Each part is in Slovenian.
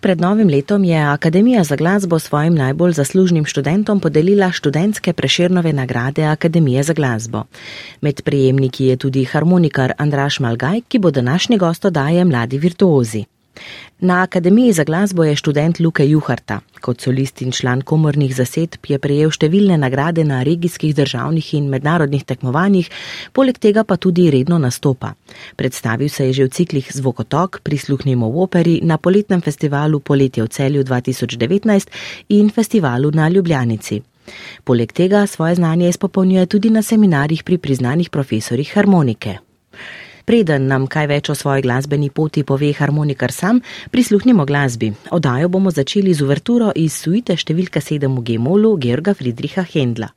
Tik pred novim letom je Akademija za glasbo svojim najbolj zaslužnim študentom podelila študentske preširnove nagrade Akademije za glasbo. Med prejemniki je tudi harmonikar Andraš Malgaj, ki bo današnji gost odaje Mladi virtuozi. Na Akademiji za glasbo je študent Luke Juharta. Kot solist in član komornih zasedb je prejel številne nagrade na regijskih državnih in mednarodnih tekmovanjih, poleg tega pa tudi redno nastopa. Predstavil se je že v ciklih Zvokotok, prisluhnimo v operi, na poletnem festivalu Poletje v celju 2019 in festivalu na Ljubljanici. Poleg tega svoje znanje izpopolnjuje tudi na seminarjih pri priznanih profesorjih harmonike. Preden nam kaj več o svoji glasbeni poti pove harmonikar sam, prisluhnimo glasbi. Odajo bomo začeli z uverturo iz suite številka 7 v G-molu Georga Friedricha Hendla.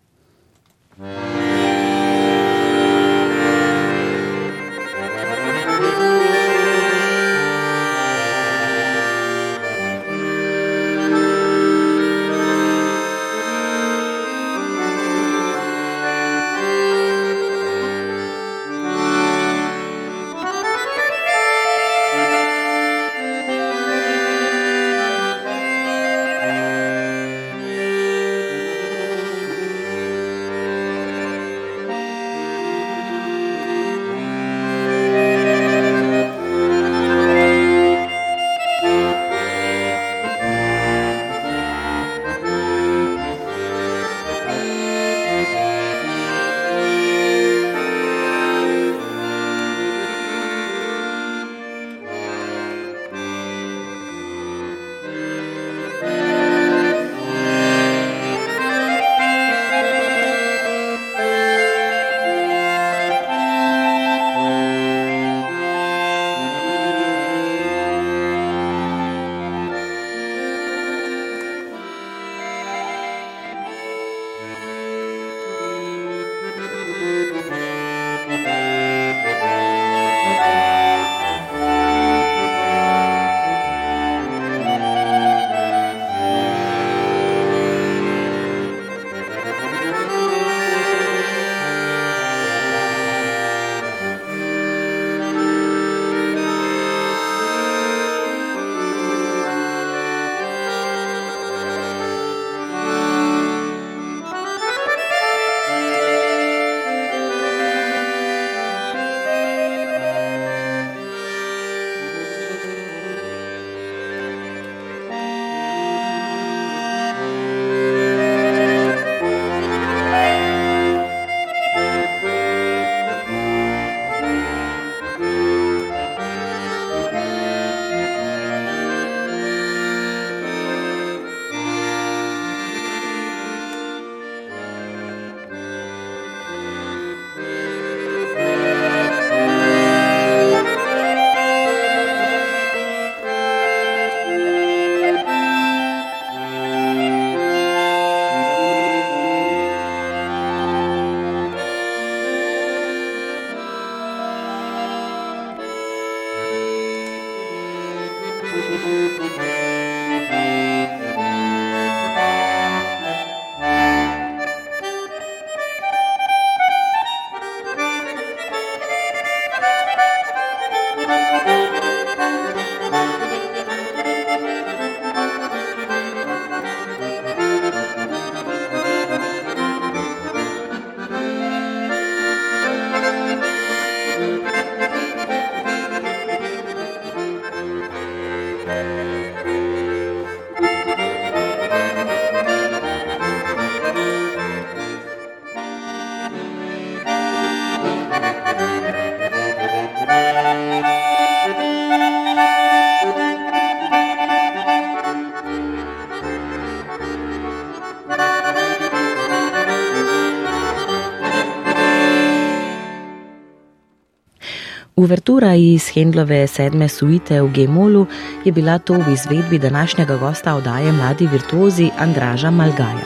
Uvertura iz Hendlove sedme suite v Gemolu je bila to v izvedbi današnjega gosta oddaje Mladi virtuozi Andraža Malgaja.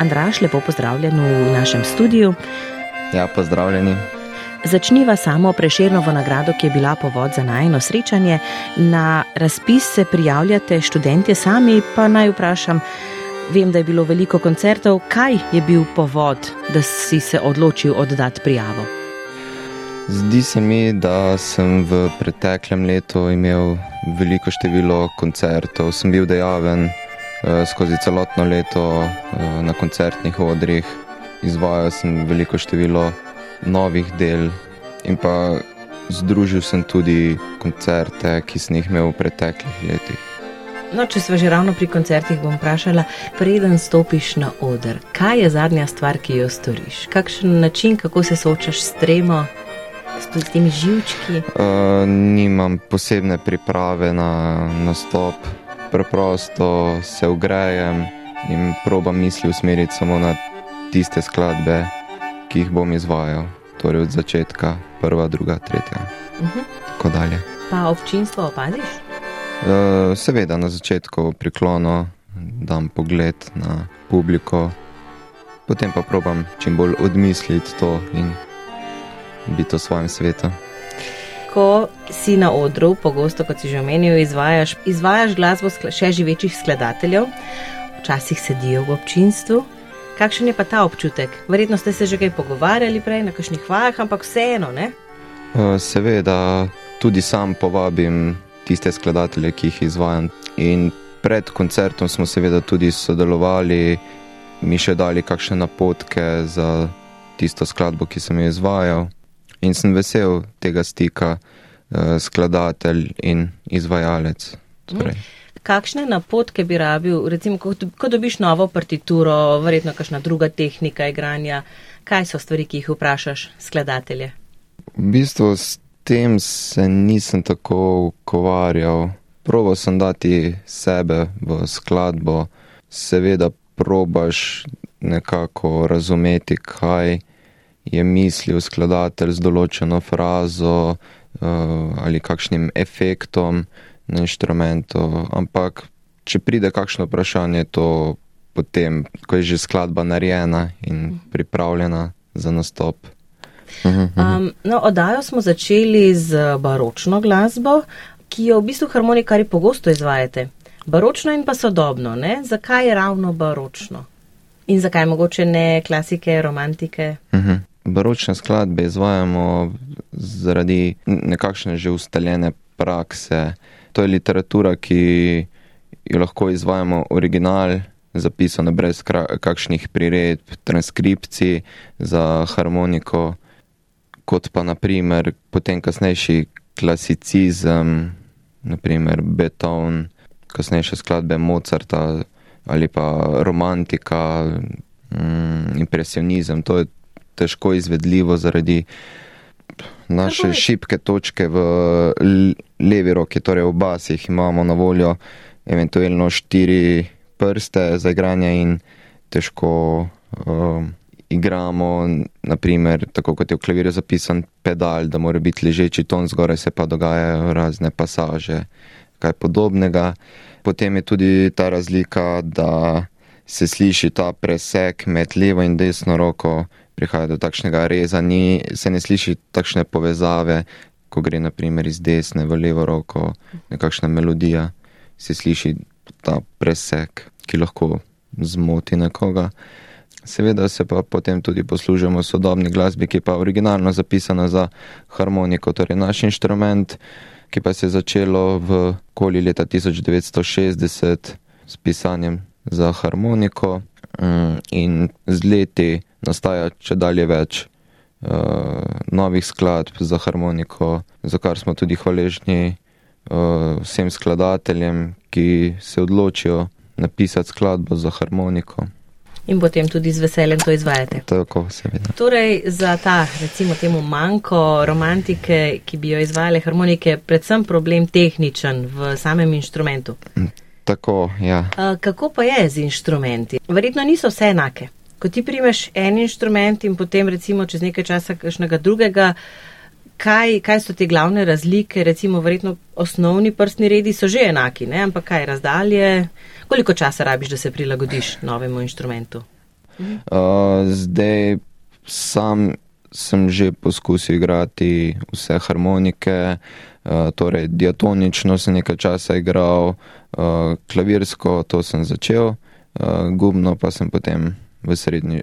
Andraž, lepo pozdravljen v našem studiu. Ja, pozdravljeni. Začniva samo preširnovo nagrado, ki je bila povod za najno srečanje. Na razpis se prijavljate študentje sami, pa naj vprašam, vem, da je bilo veliko koncertov, kaj je bil povod, da si se odločil oddati prijavo? Zdi se mi, da sem v preteklem letu imel veliko število koncertov, sem bil dejaven eh, skozi celotno leto eh, na koncertnih odrih, izvajal sem veliko število novih del in pa združil sem tudi koncerte, ki sem jih imel v preteklih letih. No, če smo že ravno pri koncertih, bom vprašala, preden stopiš na oder, kaj je zadnja stvar, ki jo storiš? Kakšen način, kako se soočaš s tremo, s temi živčki? Uh, nimam posebne priprave na nastop, preprosto se ugrejem in probam misli usmeriti samo na tiste skladbe, ki jih bom izvajal. Torej od začetka, prva, druga, tretja. Uh -huh. Tako dalje. Pa občinstvo opadiš? Uh, seveda na začetku priklono, dam pogled na publiko, potem pa probam čim bolj odmisliti to in biti v svojem svetu. Ko si na odru, pogosto, kot si že omenil, izvajaš, izvajaš glasbo še živečih skladateljev, včasih sedijo v občinstvu, Kakšen je pa ta občutek? Verjetno ste se že kaj pogovarjali prej na kakšnih vajah, ampak vseeno, ne? Seveda, tudi sam povabim tiste skladatelje, ki jih izvajam. In pred koncertom smo seveda tudi sodelovali, mi še dali kakšne napotke za tisto skladbo, ki sem jo izvajal. In sem vesel tega stika, skladatelj in izvajalec. Torej. Mm kakšne napotke bi rabil, recimo, ko, ko dobiš novo partituro, verjetno kakšna druga tehnika igranja, kaj so stvari, ki jih vprašaš skladatelje? V bistvu s tem se nisem tako ukvarjal. Probo sem dati sebe v skladbo, seveda probaš nekako razumeti, kaj je mislil skladatelj z določeno frazo uh, ali kakšnim efektom na inštrumentu. Ampak, če pride kakšno vprašanje, to potem, ko je že skladba narejena in pripravljena za nastop. Um, no, oddajo smo začeli z baročno glasbo, ki jo v bistvu harmonikari pogosto izvajate. Baročno in pa sodobno, ne? Zakaj je ravno baročno? In zakaj mogoče ne klasike, romantike? Uh -huh. Baročne skladbe izvajamo zaradi nekakšne že ustaljene prakse, to je literatura, ki jo lahko izvajamo original, zapisano brez kakšnih priredb, transkripcij za harmoniko, kot pa naprimer potem kasnejši klasicizem, naprimer Beethoven, kasnejše skladbe Mozarta ali pa romantika, mm, impresionizem. To je težko izvedljivo zaradi naše šibke točke v levi roki, torej v basih imamo na voljo eventualno štiri prste za igranje in težko um, igramo, naprimer, tako kot je v klavirju zapisan pedal, da mora biti ležeči ton, zgoraj se pa dogajajo razne pasaže, kaj podobnega. Potem je tudi ta razlika, da se sliši ta presek med levo in desno roko, prihaja do takšnega reza, ni, se ne sliši takšne povezave, ko gre naprimer iz desne v levo roko, nekakšna melodija, se sliši ta presek, ki lahko zmoti nekoga. Seveda se pa potem tudi poslužimo sodobni glasbi, ki pa je originalno zapisana za harmoniko, torej naš inštrument, ki pa se je začelo v koli leta 1960 s pisanjem za harmoniko mm, in z leti nastaja če dalje več uh, novih skladb za harmoniko, za kar smo tudi hvaležni uh, vsem skladateljem, ki se odločijo napisati skladbo za harmoniko. In potem tudi z veseljem to izvajate. Tako, seveda. Torej, za ta, recimo, temu manjko romantike, ki bi jo izvajale harmonike, predvsem problem tehničen v samem inštrumentu. Tako, ja. Uh, kako pa je z inštrumenti? Verjetno niso vse enake ko ti primeš en inštrument in potem recimo čez nekaj časa kakšnega drugega, kaj, kaj so te glavne razlike, recimo verjetno osnovni prstni redi so že enaki, ne? ampak kaj razdalje, koliko časa rabiš, da se prilagodiš novemu inštrumentu? Uh, zdaj sam sem že poskusil igrati vse harmonike, uh, torej diatonično sem nekaj časa igral, uh, klavirsko to sem začel, uh, gumno pa sem potem v srednji,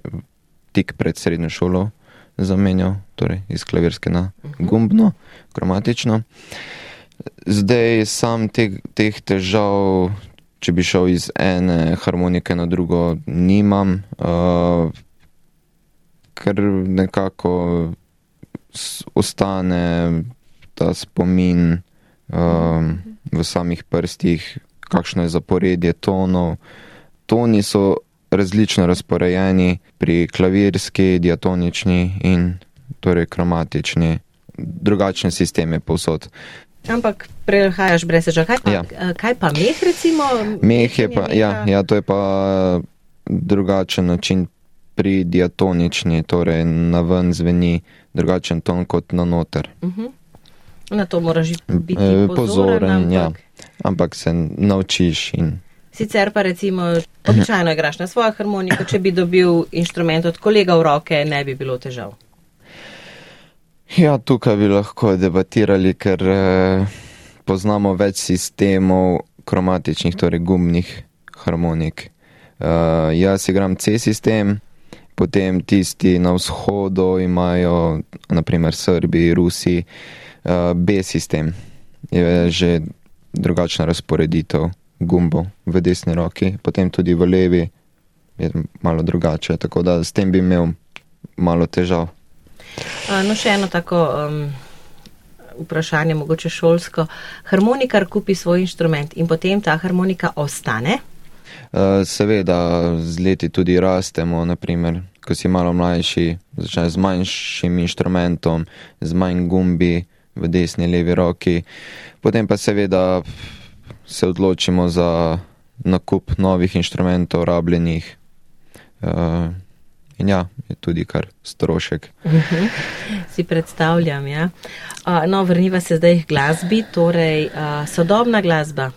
tik pred srednjo šolo zamenjal, torej iz klavirske na mhm. gumbno, kromatično. Zdaj sam te, teh težav, če bi šel iz ene harmonike na drugo, nimam. Uh, ker nekako ostane ta spomin um, v samih prstih, kakšno je zaporedje tonov. Toni so različno razporejeni pri klavirski, diatonični in torej kromatični, drugačne sisteme povsod. Ampak prehajaš brez težav. Kaj, ja. kaj pa meh, recimo? Meh je pa, ja, ja, to je pa drugačen način pri diatonični, torej na ven zveni drugačen ton kot na noter. Uh mhm. -huh. Na to moraš biti e, pozoren, pozoren ampak... ja. ampak se naučiš. In... Sicer pa recimo običajno igraš na svojo harmoniko, če bi dobil inštrument od kolega v roke, ne bi bilo težav. Ja, tukaj bi lahko debatirali, ker eh, poznamo več sistemov kromatičnih, torej gumnih harmonik. Uh, jaz igram C sistem, potem tisti na vzhodu imajo, naprimer Srbi, Rusi, uh, B sistem. Je že drugačna razporeditev gumbov v desni roki, potem tudi v levi je malo drugače, tako da s tem bi imel malo težav. No, še eno tako um, vprašanje, mogoče šolsko. Harmonikar kupi svoj inštrument in potem ta harmonika ostane? Seveda z leti tudi rastemo, naprimer, ko si malo mlajši, začneš z manjšim inštrumentom, z manj gumbi v desni levi roki, potem pa seveda se odločimo za nakup novih inštrumentov, rabljenih. Uh, in ja, je tudi kar strošek. Mhm. si predstavljam, ja. Uh, no, vrniva se zdaj k glasbi, torej uh, sodobna glasba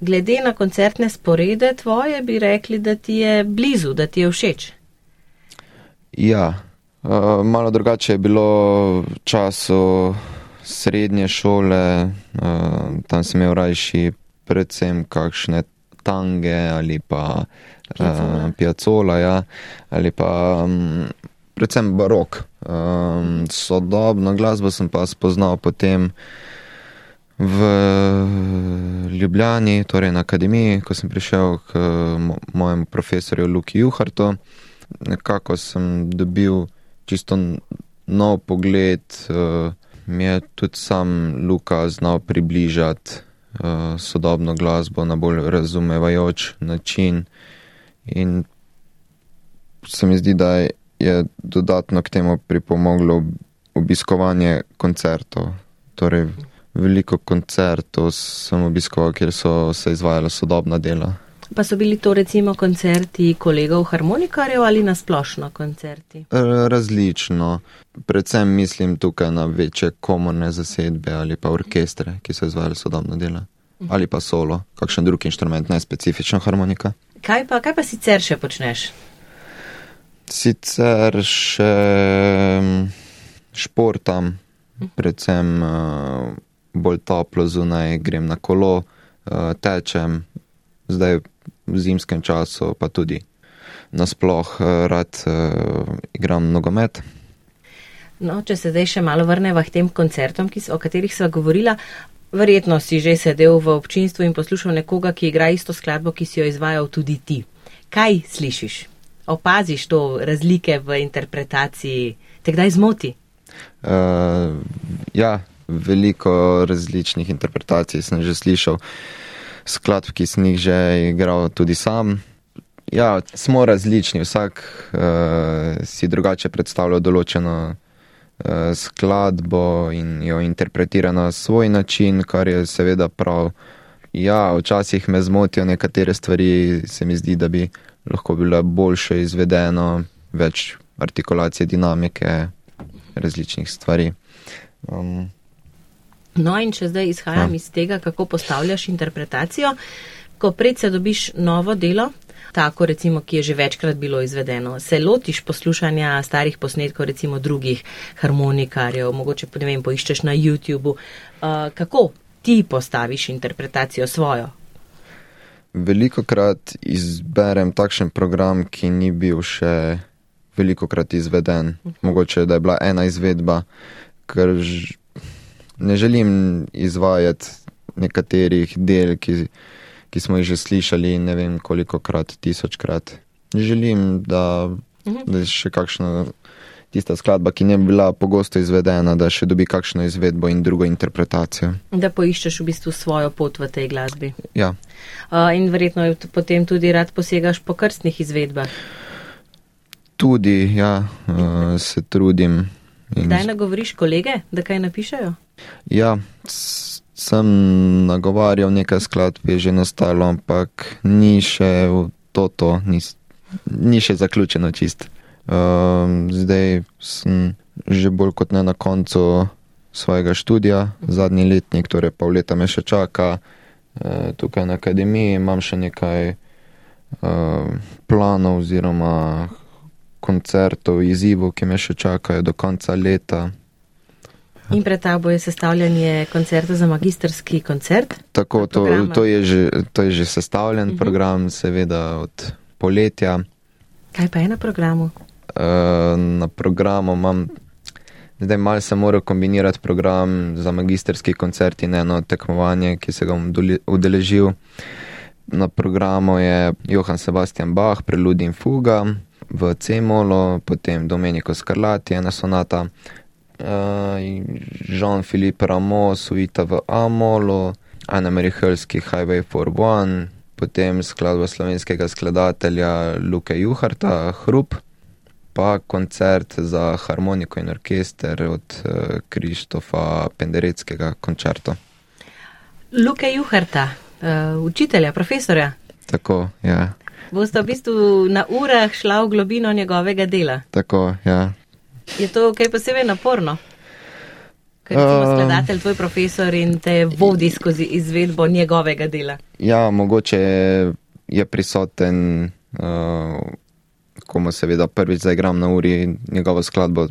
glede na koncertne sporede tvoje, bi rekli, da ti je blizu, da ti je všeč. Ja, uh, malo drugače je bilo v času srednje šole, uh, tam sem imel rajši predvsem kakšne tange ali pa uh, piacola, ja, ali pa um, predvsem barok. Um, sodobno glasbo sem pa spoznal potem v Ljubljani, torej na akademiji, ko sem prišel k mojemu profesorju Luki Juhartu, nekako sem dobil čisto nov pogled, uh, mi je tudi sam Luka znal približati uh, sodobno glasbo na bolj razumevajoč način in se mi zdi, da je dodatno k temu pripomoglo obiskovanje koncertov. Torej, veliko koncertov sem obiskoval, kjer so se izvajala sodobna dela. Pa so bili to recimo koncerti kolegov harmonikarjev ali nasplošno koncerti? Različno. Predvsem mislim tukaj na večje komorne zasedbe ali pa orkestre, ki so izvajali sodobna dela. Ali pa solo, kakšen drug inštrument, ne specifična harmonika. Kaj pa, kaj pa sicer še počneš? Sicer še športam, predvsem. Uh, bolj toplo zunaj, grem na kolo, uh, tečem, zdaj v zimskem času pa tudi nasploh uh, rad uh, igram nogomet. No, če se zdaj še malo vrnemo k tem koncertom, so, o katerih sva govorila, verjetno si že sedel v občinstvu in poslušal nekoga, ki igra isto skladbo, ki si jo izvajal tudi ti. Kaj slišiš? Opaziš to razlike v interpretaciji, te kdaj zmoti? Uh, ja, veliko različnih interpretacij sem že slišal, skladb, ki sem jih že igral tudi sam. Ja, smo različni, vsak uh, si drugače predstavlja določeno uh, skladbo in jo interpretira na svoj način, kar je seveda prav. Ja, včasih me zmotijo nekatere stvari, se mi zdi, da bi lahko bilo boljše izvedeno, več artikulacije, dinamike, različnih stvari. Um, No, in če zdaj izhajam ja. iz tega, kako postavljaš interpretacijo, ko predse dobiš novo delo, tako recimo, ki je že večkrat bilo izvedeno. Se lotiš poslušanja starih posnetkov, recimo drugih harmonikarjev, mogoče ne vem, poiščeš na YouTubu. Uh, kako ti postaviš interpretacijo svojo? Veliko krat izberem takšen program, ki ni bil še veliko krat izveden. Mogoče da je bila ena izvedba, ker ne želim izvajati nekaterih del, ki ki smo jih že slišali ne vem koliko krat, tisočkrat. Želim, da, mhm. da je še kakšna tista skladba, ki ne bi bila pogosto izvedena, da še dobi kakšno izvedbo in drugo interpretacijo. Da poiščeš v bistvu svojo pot v tej glasbi. Ja. Uh, in verjetno potem tudi rad posegaš po krstnih izvedbah. Tudi, ja, uh, se trudim. Kdaj nagovoriš kolege, da kaj napišajo? Ja, sem nagovarjal nekaj skladb, je že nastalo, ampak ni še to, to ni, ni še zaključeno čist. Um, zdaj sem že bolj kot ne na koncu svojega študija, zadnji letnik, torej pol leta me še čaka uh, tukaj na akademiji, imam še nekaj uh, planov oziroma koncertov, izzivov, ki me še čakajo do konca leta. In pred tabo je sestavljanje koncerta za magistrski koncert? Tako, to, to, je že, to je že sestavljen uh mhm. -huh. program, seveda od poletja. Kaj pa je na programu? Uh, na programu imam, zdaj malo se mora kombinirati program za magistrski koncert in eno tekmovanje, ki se ga bom udeležil. Na programu je Johann Sebastian Bach, Preludi in Fuga v C-molu, potem Domenico Scarlatti, ena sonata Jean-Philippe Rameau, Suita v Amolu, Anna Merihelski Highway for One, potem skladba slovenskega skladatelja Luke Juharta, Hrup, pa koncert za harmoniko in orkester od uh, Krištofa Pendereckega koncerta. Luke Juharta, uh, učitelja, profesorja. Tako, ja. Boste v bistvu na urah šla v globino njegovega dela. Tako, ja. Je to kaj posebej naporno? Ker si uh, skladatelj, tvoj profesor in te vodi skozi izvedbo njegovega dela. Ja, mogoče je prisoten, uh, ko mu seveda prvič zaigram na uri njegovo skladbo,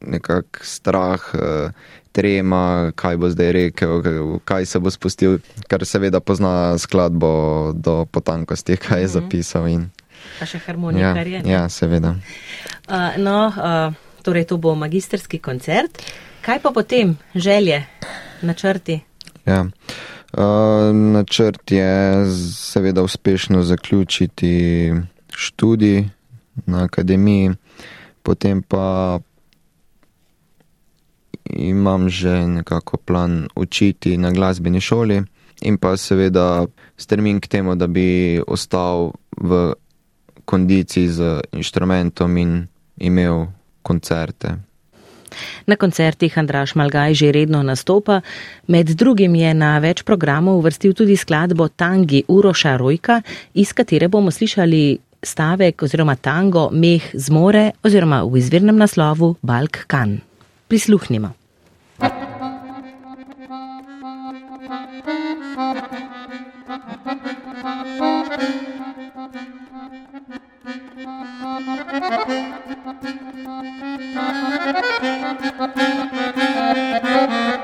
nekak strah, uh, trema, kaj bo zdaj rekel, kaj se bo spustil, ker seveda pozna skladbo do potankosti, kaj je uh mhm. -huh. zapisal. In, pa še harmonikar ja, je. Ja, seveda. Uh, no, uh, torej to bo magistrski koncert. Kaj pa potem, želje, načrti? Ja. Uh, načrt je seveda uspešno zaključiti študij na akademiji, potem pa imam že nekako plan učiti na glasbeni šoli in pa seveda strmim k temu, da bi ostal v kondiciji z inštrumentom in imel koncerte. Na koncertih Andraš Malgaj že redno nastopa, med drugim je na več programov uvrstil tudi skladbo Tangi Uroša Rojka, iz katere bomo slišali stavek oziroma tango Meh zmore oziroma v izvirnem naslovu Balk Kan. Prisluhnimo. Thank you. Thank you.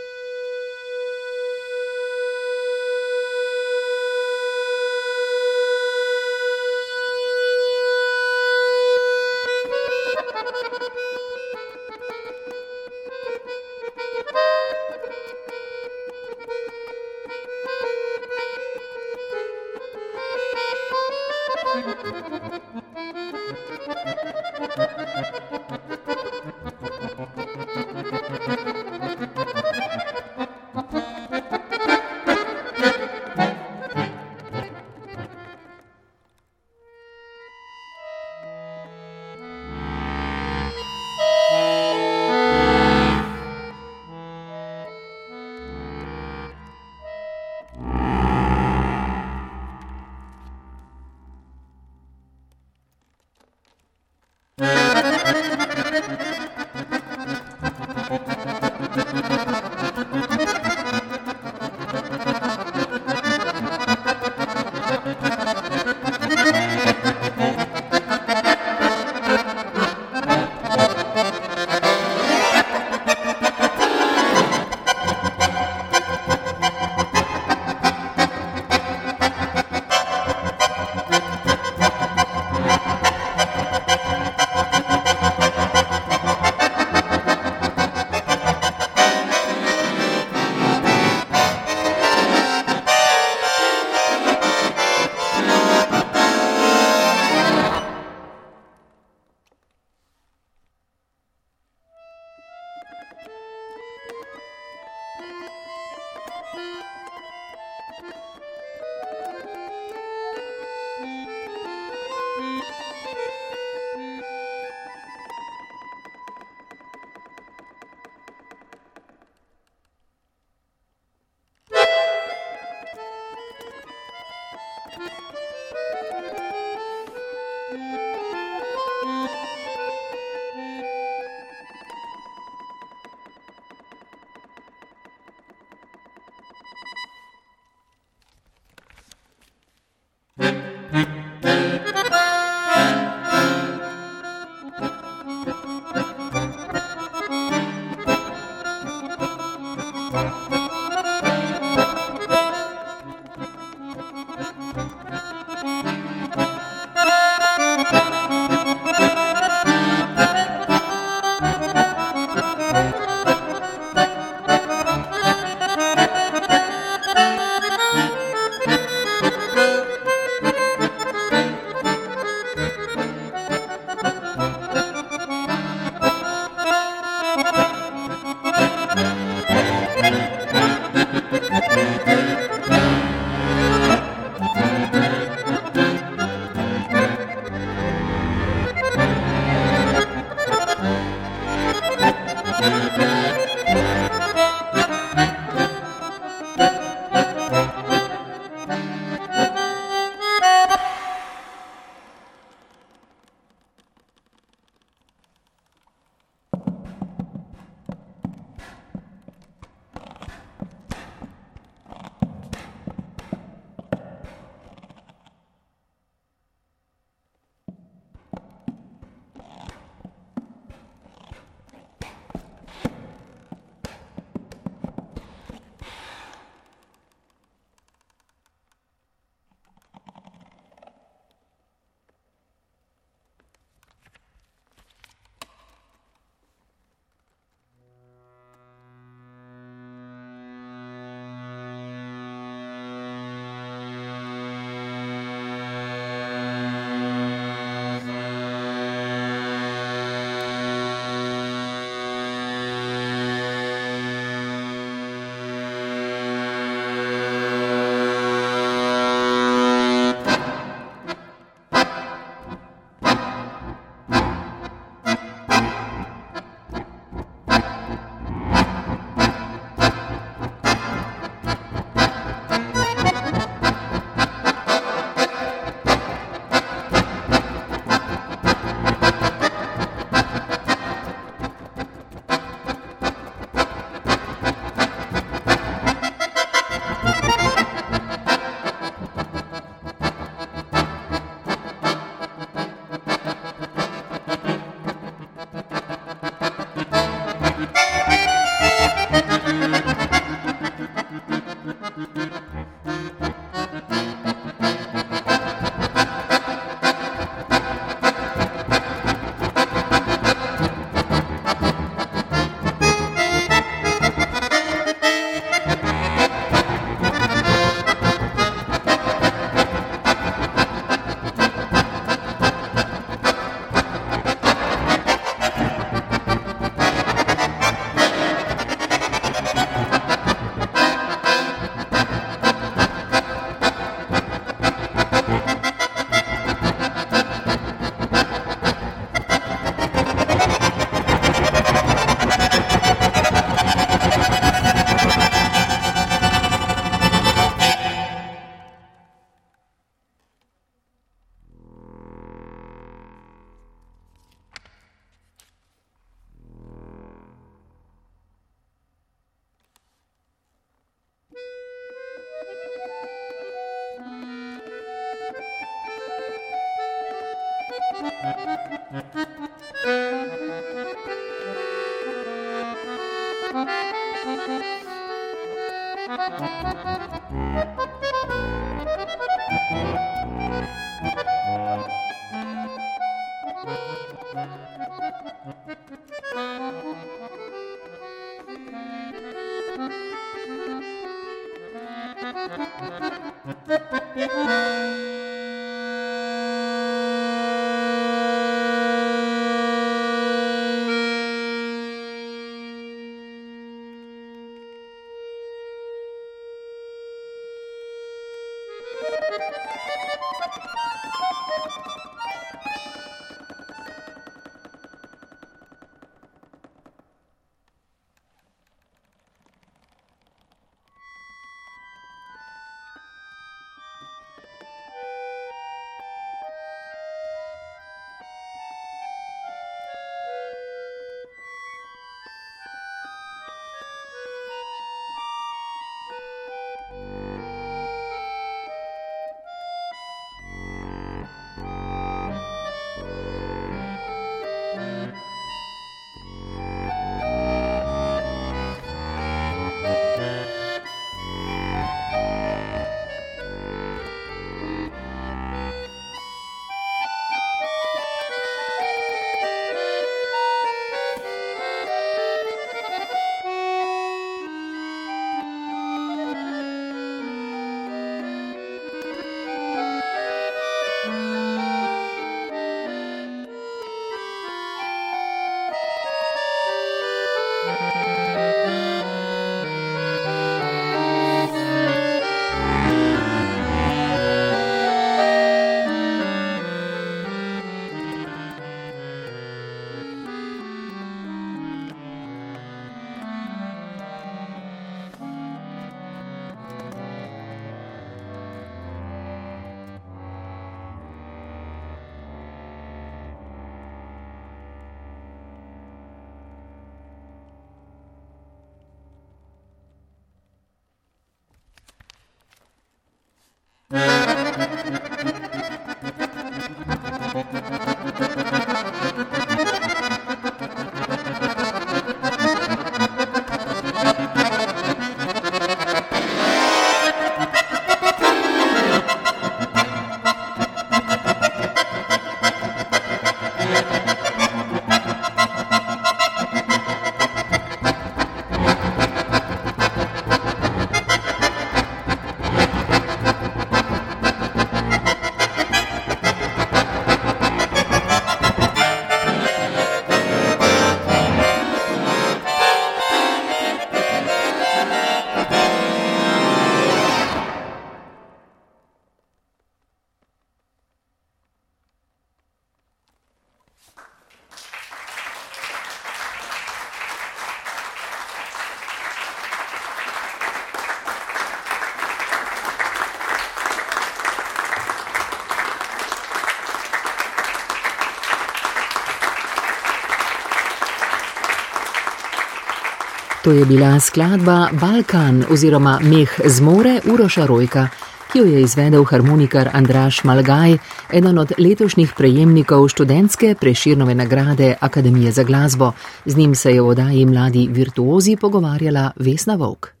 To je bila skladba Balkan oziroma Meh zmore Uroša Rojka, ki jo je izvedel harmonikar Andraš Malgaj, eden od letošnjih prejemnikov študentske preširnove nagrade Akademije za glasbo. Z njim se je v odaji Mladi virtuozi pogovarjala Vesna Vovk.